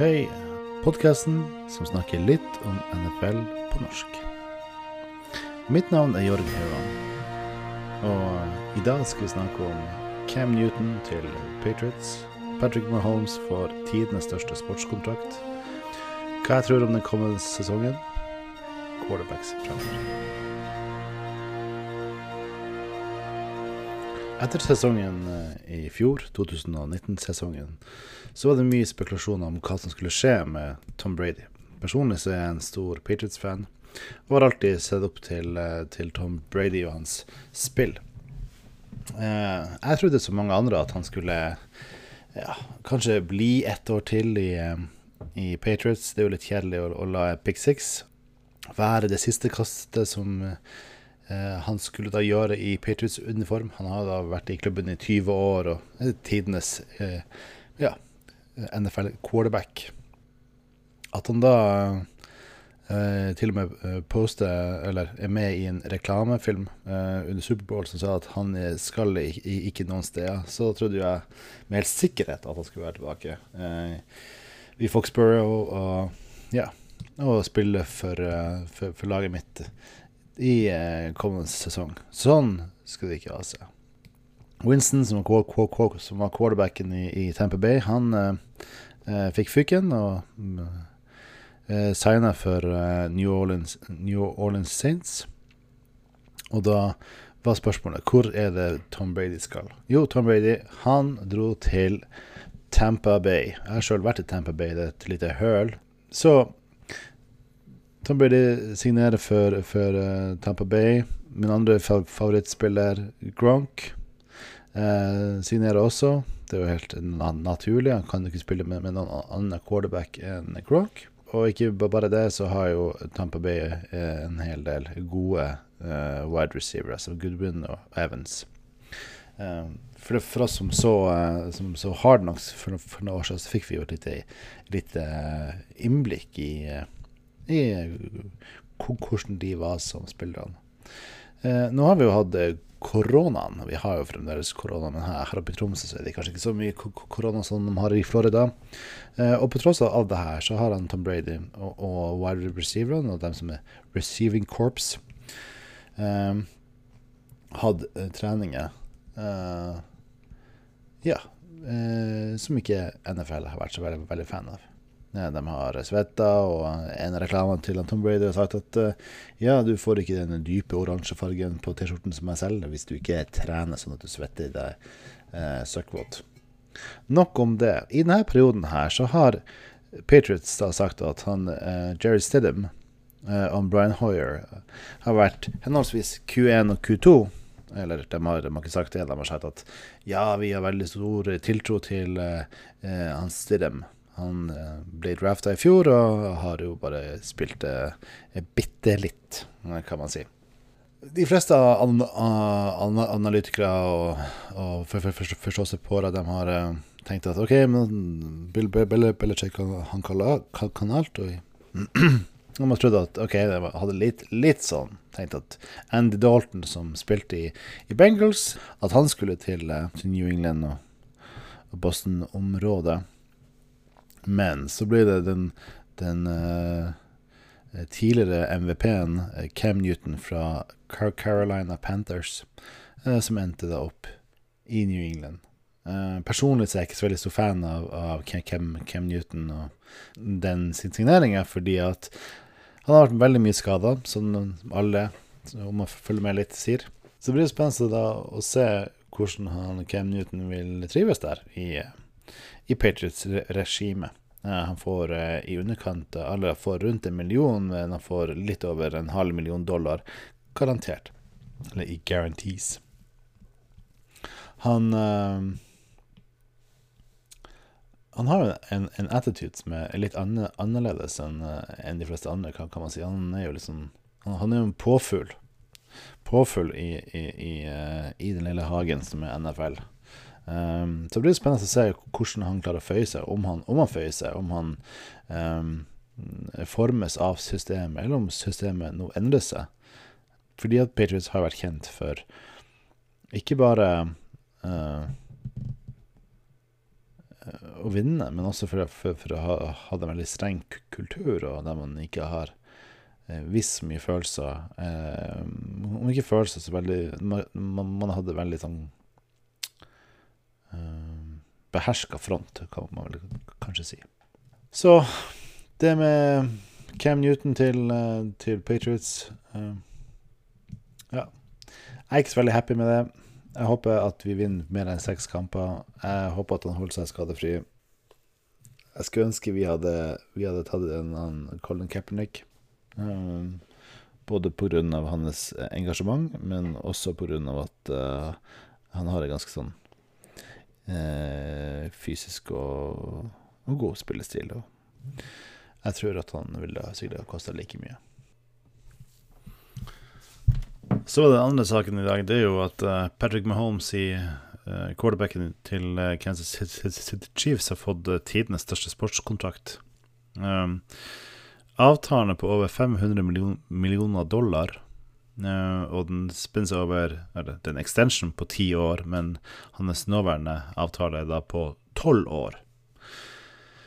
Høy, podkasten som snakker litt om NFL på norsk. Mitt navn er Jørgen Hauan, og i dag skal vi snakke om Cam Newton til Patriots. Patrick Mahomes får tidenes største sportskontrakt. Hva jeg tror om den kommende sesongen. Quarterbacks fremover. Etter sesongen eh, i fjor, 2019-sesongen, så var det mye spekulasjoner om hva som skulle skje med Tom Brady. Personlig så er jeg en stor Patriots-fan, og har alltid sett opp til, eh, til Tom Brady og hans spill. Eh, jeg trodde som mange andre at han skulle ja, kanskje bli ett år til i, i Patriots. Det er jo litt kjedelig å, å la pick six være det siste kastet som han skulle da gjøre i Patriots uniform. Han har da vært i klubben i 20 år og er tidenes eh, ja, NFL quarterback. At han da eh, til og med eh, poster, eller er med i en reklamefilm eh, under Superbowl som sa at han skal ikke noen steder, så trodde jeg med helt sikkerhet at han skulle være tilbake eh, i Foxborough og, og, ja, og spille for, for, for laget mitt i eh, kommende sesong. Sånn skal det ikke ha seg. Winston, som var, som var quarterbacken i, i, Tampa Bay, han eh, eh fikk fyken og eh, signa for eh, New, Orleans, New Orleans Saints. Og da var spørsmålet hvor er det Tom Brady skal? Jo, Tom Brady han dro til Tampa Bay. Jeg har sjøl vært i Tampa Bay, det er et lite høl. Så Tom Brady signerer for, for uh, Tampa Bay. Min andre favorittspiller, Gronk, uh, signerer også. Det er jo helt naturlig. Han kan ikke spille med, med noen annen quarterback enn Gronk. Og ikke bare det, så har jo Tampa Bay uh, en hel del gode wide receivere, som Goodwin og Evans. For, for, oss som så, som så Hard for, for, noen år siden, så fikk vi jo et lite, lite innblikk i i hvordan de var som spillerne. Eh, nå har vi jo hatt eh, koronaen. Vi har jo fremdeles korona, men her, her oppe i Tromsø så er det kanskje ikke så mye korona som de har i Florida. Eh, og på tross av det her, så har han Tom Brady og, og wide receiverne og dem som er receiving corps, eh, hatt eh, treninger eh, ja, som ikke NFL har vært så veldig, veldig fan av. De har svetta, og en av reklamene til Tom Brady har sagt at eh, ja, du får ikke den dype oransje fargen på T-skjorten som jeg selger, hvis du ikke trener sånn at du svetter deg eh, søkkvåt. Nok om det. I denne perioden her så har Patriots da sagt at han eh, Jerry Stidham eh, og Brian Hoyer har vært henholdsvis Q1 og Q2. Eller de har, de har, ikke sagt det, de har sagt at ja, vi har veldig stor tiltro til eh, eh hans Stidham. Han eh, ble drafta i fjor og har jo bare spilt eh, bitte litt, kan man si. De fleste an an analytikere og, og forståelsespåere de har tenkt at OK, men Bill Belichick han kan, kan alt. Og man trodde trodd at OK, de hadde litt, litt sånn tenkt at Andy Dalton, som spilte i, i Bengals, at han skulle til, til New England og Boston-området. Men så ble det den, den uh, tidligere MVP-en, uh, Cam Newton fra Carolina Panthers, uh, som endte da opp i New England. personlig så er jeg ikke så veldig stor fan av, av Cam, Cam, Newton og den sin signeringa, fordi at han har vært veldig mye skada, som alle om å følge med litt sier. Så det blir spennende da å se hvordan han, Cam Newton vil trives der i i Patriots regime. Han får eh, i underkant Alle får rundt en million, men han får litt over en halv million dollar garantert. Eller i guarantees. Han uh, Han har en, en attitude som er litt annerledes enn en de fleste andre, kan, man si. Han er jo liksom Han er jo en påfugl. Påfugl i, i, i, i den lille hagen som er NFL. Um, så det spennende å se hvordan han klarer å føye seg, om han, om han føyer seg, om han um, formes av systemet, eller om systemet nå endrer seg. Fordi at Patriots har vært kjent for ikke bare uh, å vinne, men også for, for, for å ha, ha en veldig streng kultur, og der man ikke har eh, visst mye følelser. Eh, om ikke følelser, så veldig Man, man hadde veldig sånn beherska front, kan man vel kanskje si. Så det med Cam Newton til, eh, til Patriots eh, Ja. Jeg er ikke så veldig happy med det. Jeg håper at vi vinner mer enn seks kamper. Jeg håper at han holder seg skadefri. Jeg skulle ønske vi hadde, vi hadde tatt en annen Colin Kaepernick. Um, både pga. hans engasjement, men også pga. at uh, han har en ganske sånn fysisk og, og, god spillestil. Og jeg tror at han ville sikkert kosta like mye. Så var den andre saken i dag, det er jo at uh, Patrick Mahomes i uh, quarterbacken til Kansas City Chiefs har fått tidenes største sportskontrakt. Um, avtalen er på over 500 million, millioner dollar, og den spins over Eller det er en extension på ti år, men hans nåværende avtale er da på tolv år.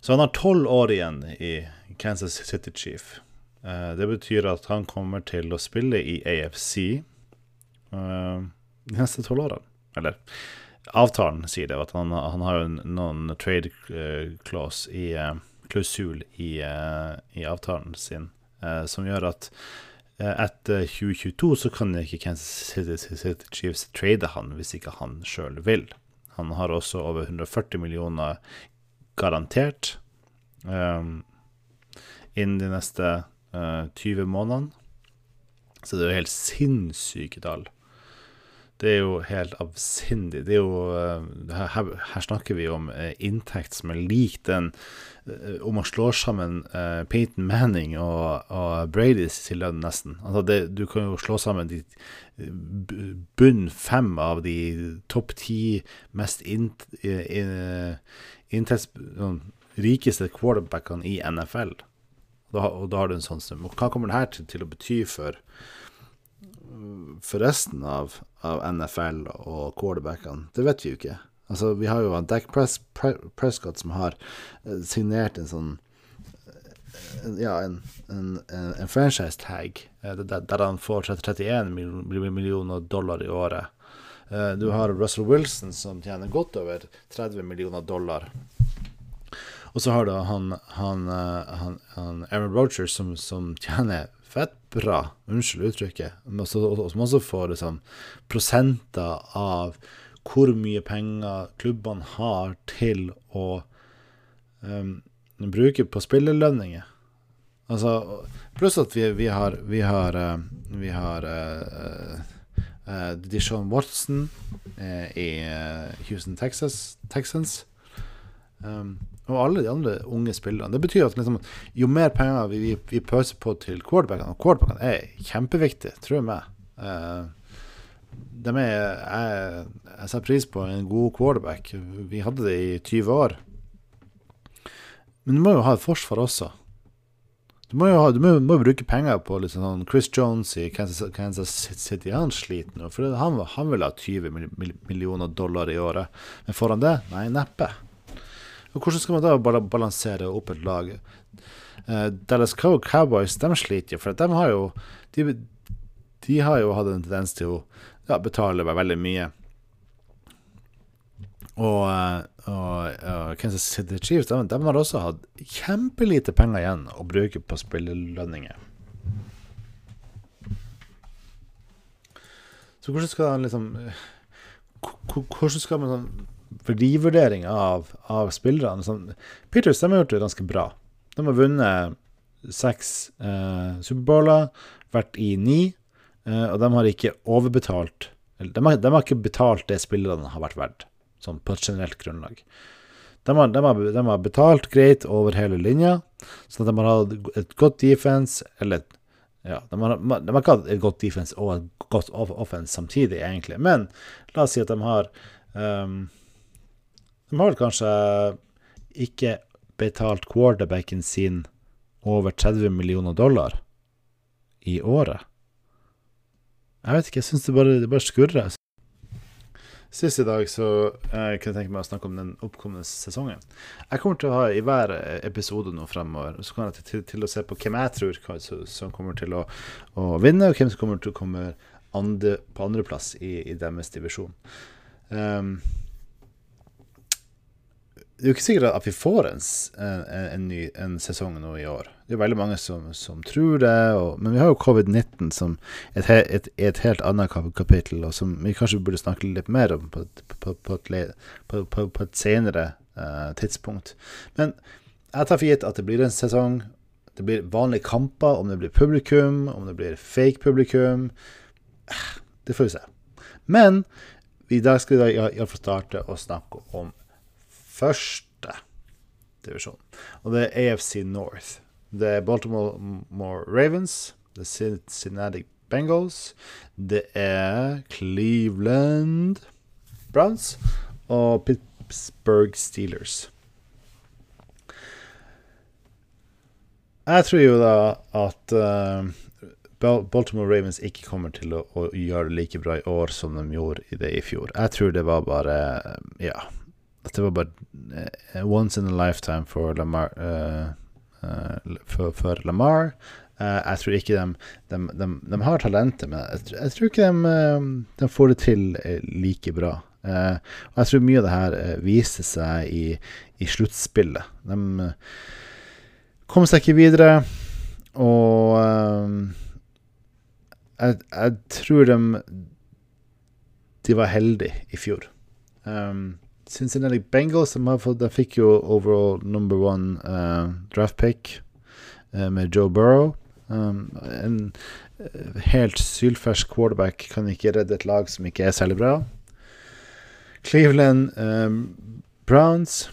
Så han har tolv år igjen i Kansas City Chief. Eh, det betyr at han kommer til å spille i AFC uh, de neste tolv årene. Eller avtalen sier det, at han, han har jo noen trade clause i klausul i, i, avtalen sin som gjør at etter 2022 så kan ikke Kansas City, Chiefs trade han hvis ikke han sjøl vil. Han har også over 140 millioner garantert um, innen de neste 20 eh, månedene. Så det er jo helt sinnssyke tall. Det er jo helt avsindig. Det er jo uh, her, her, snakker vi om uh, inntekt som er lik den uh, Om man slår sammen Peyton Manning og, og Brady til lønn, nesten. Altså det, du kan jo slå sammen de bunn fem av de topp ti mest in, in, inntekts... Sånn, rikeste quarterbackene i NFL. Da, og da har du en sånn sum. Hva kommer det her til, til å bety for, for resten av, av, NFL og quarterbackene? Det vet vi jo ikke. Altså, vi har jo Dac Pres, Prescott som har eh, signert en sånn eh, ja, en, en, en franchise tag eh, der, han får 31 millioner dollar i året. Du har Russell Wilson som tjener godt over 30 millioner dollar. Og så har du han, han, han, han Aaron Roger som, som, tjener fett bra, unnskyld uttrykket, og som også får liksom, prosenter av hvor mye penger klubbene har til å um, bruke på spillelønninger. Altså, pluss at vi, vi har Vi har, uh, vi har uh, uh, Dishon Watson i Houston, Texas, Texans. Um, og alle de andre unge spillerne. Det betyr at liksom, jo mer penger vi, vi, vi pøser på til quarterbackene Og quarterbackene er kjempeviktige, tror jeg. Uh, er, jeg, jeg setter pris på en god quarterback. Vi hadde det i 20 år. Men du må jo ha et forsvar også. Du må jo ha, du må, må bruke penger på liksom sånn Chris Jones i Kansas, Kansas City. Han sliter nå. For han, han vil ha 20 millioner dollar i året. Men får han det? Nei, neppe. Og hvordan skal man da balansere opp et lag? Uh, Dallas Cowboys de sliter jo, for de har jo de, de, har jo hatt en tendens til å ja, betale veldig mye. Og, og, og uh, Kansas City Chiefs de, de, har også hatt kjempelite penger igjen å bruke på spillelønninger. Så hvordan skal liksom Hvordan skal man sånn verdivurdering av, av spillerne. Sånn, Peters har gjort det ganske bra. De har vunnet seks eh, Superbowler, vært i ni, eh, og de har ikke overbetalt de har, de har, ikke betalt det spillerne har vært verdt, sånn på et generelt grunnlag. De har, de, har, de har, betalt greit over hele linja, at de har hatt et godt defense, eller ja, de har ikke hatt et godt defense og et godt offense samtidig, egentlig. Men la oss si at de har um, de har vel kanskje ikke betalt quarterbacken sin over 30 millioner dollar i året. Jeg vet ikke, jeg syns det bare, bare skurrer. Sist i dag så kunne jeg tenke meg å snakke om den oppkommende sesongen. Jeg kommer til å ha i hver episode nå fremover Så kommer jeg til, til, å se på hvem jeg tror som kommer til å, å, vinne, og hvem som kommer til å komme andre, på andreplass i, i deres divisjon. Um, det er jo ikke sikkert at vi får en, en, en ny en sesong nå i år. Det er veldig mange som, som tror det. Og, men vi har jo covid-19 som et, et, et, helt annet kapittel, og som vi kanskje burde snakke litt mer om på, på, på, et, på et, senere uh, tidspunkt. Men jeg tar for gitt at det blir en sesong. Det blir vanlige kamper, om det blir publikum, om det blir fake publikum. Det får vi se. Men i dag skal vi iallfall starte å snakke om første divisjon. Og det er AFC North. Det er Baltimore Ravens, er Cincinnati Bengals, det er Cleveland Browns og Pittsburgh Steelers. Jeg tror jo da at uh, Baltimore Ravens ikke kommer til å, å, gjøre det like bra i år som de gjorde i det i fjor. Jeg tror det var bare Ja. At det var bare uh, once in a lifetime for Lamar. Uh, for, for, Lamar. jeg tror ikke de, de, de, de har talentet, men jeg, jeg tror ikke de, får det til like bra. og jeg tror mye av det her viser seg i, i sluttspillet. De kom seg ikke videre, og jeg, jeg, tror de De var heldige i fjor. Um, Cincinnati Bengals de, fikk jo overall number one uh, draft pick uh, med Joe Burrow. Um, en uh, helt sylfersk quarterback kan ikke redde et lag som ikke er særlig bra. Cleveland um, Browns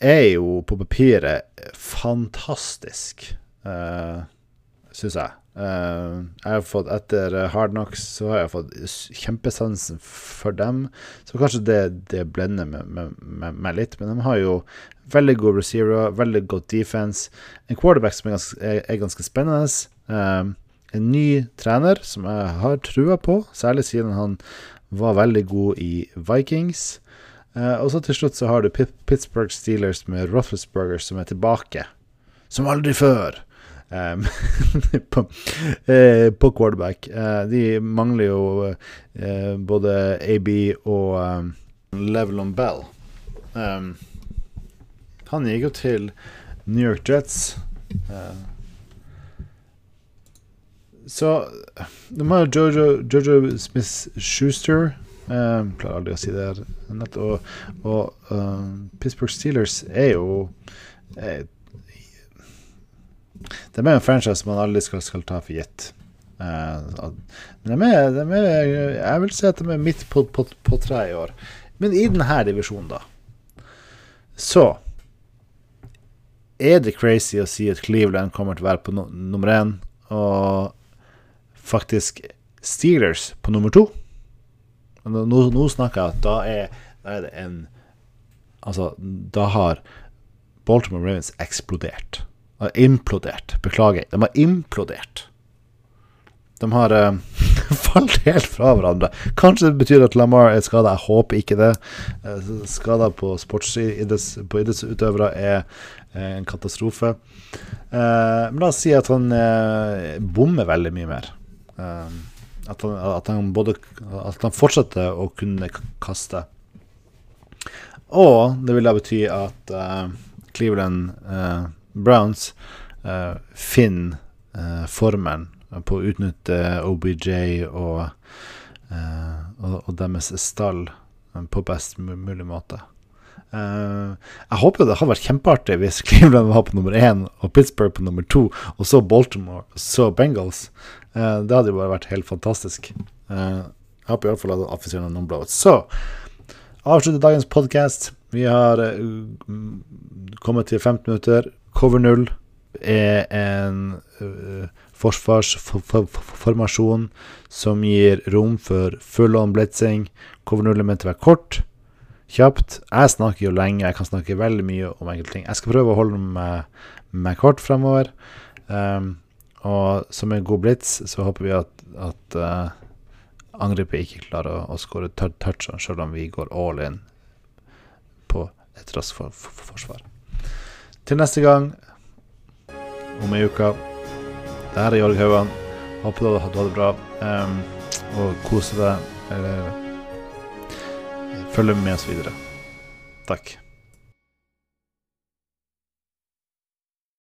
er jo på papiret fantastisk, uh, syns jeg. Uh, jeg har fått Etter Hard Knocks så har jeg fått kjempesansen for dem. Så kanskje det, det blender meg litt. Men de har jo veldig god receiver, veldig godt defense. En quarterback som er ganske, er, er ganske spennende. Uh, en ny trener som jeg har trua på, særlig siden han var veldig god i Vikings. Uh, og så til slutt så har du Pittsburgh Steelers med Roethlisberger som er tilbake. Som aldri før. Um, på, uh, på, quarterback. Uh, de mangler jo uh, både AB og Levelon Bell. Um, han gikk jo til New York Jets. så de har Jojo, Jojo Smith-Schuster. Um, klarer aldri å si det. Og, og Pittsburgh Steelers er jo det er en franchise man aldri skal, skal ta for gitt. Uh, de er, de er, jeg vil si at de er midt på, på, på treet i år. Men i denne divisjonen, da, så er det crazy å si at Cleveland kommer til å være på no nummer én, og faktisk Steelers på nummer to. Nå, nå snakker jeg at da er, da er det en Altså, da har Baltimore Ravens eksplodert har implodert. Beklager. De har implodert. De har uh, falt helt fra hverandre. Kanskje det betyr at Lamar er skada. Jeg håper ikke det. Uh, eh, skada på sportsidrettsutøvere er uh, en katastrofe. Uh, men la oss si at han bommer veldig mye mer. At han, at, han, både At han fortsetter å kunne kaste. Og det vil da bety at Cleveland Browns uh, formen uh, formelen på å utnytte OBJ og, uh, og, og, deres stall på best mulig måte. jeg håper det hadde vært kjempeartig hvis Cleveland var på nummer én og Pittsburgh på nummer to, og så Baltimore, så Bengals. det hadde jo bare vært helt fantastisk. jeg håper iallfall at offisielle noen blowouts. Så avslutter dagens podkast. Vi har kommet til 15 minutter. Cover 0 er en uh, forsvarsformasjon som gir rom for full on blitzing. Cover 0 er ment å være kort, kjapt. Jeg snakker jo lenge, jeg kan snakke veldig mye om enkelte ting. Jeg skal prøve å holde meg, meg kort fremover. Um, og som en god blitz så håper vi at, at, uh, angrepet ikke klarer å, å skåre touchene, selv om vi går all in på et raskt for, for, for forsvar. Til neste gang, om ei uke. Det her er Jorg Haugan. Håper du hadde det bra um, og koser deg. Følger med oss videre. Takk.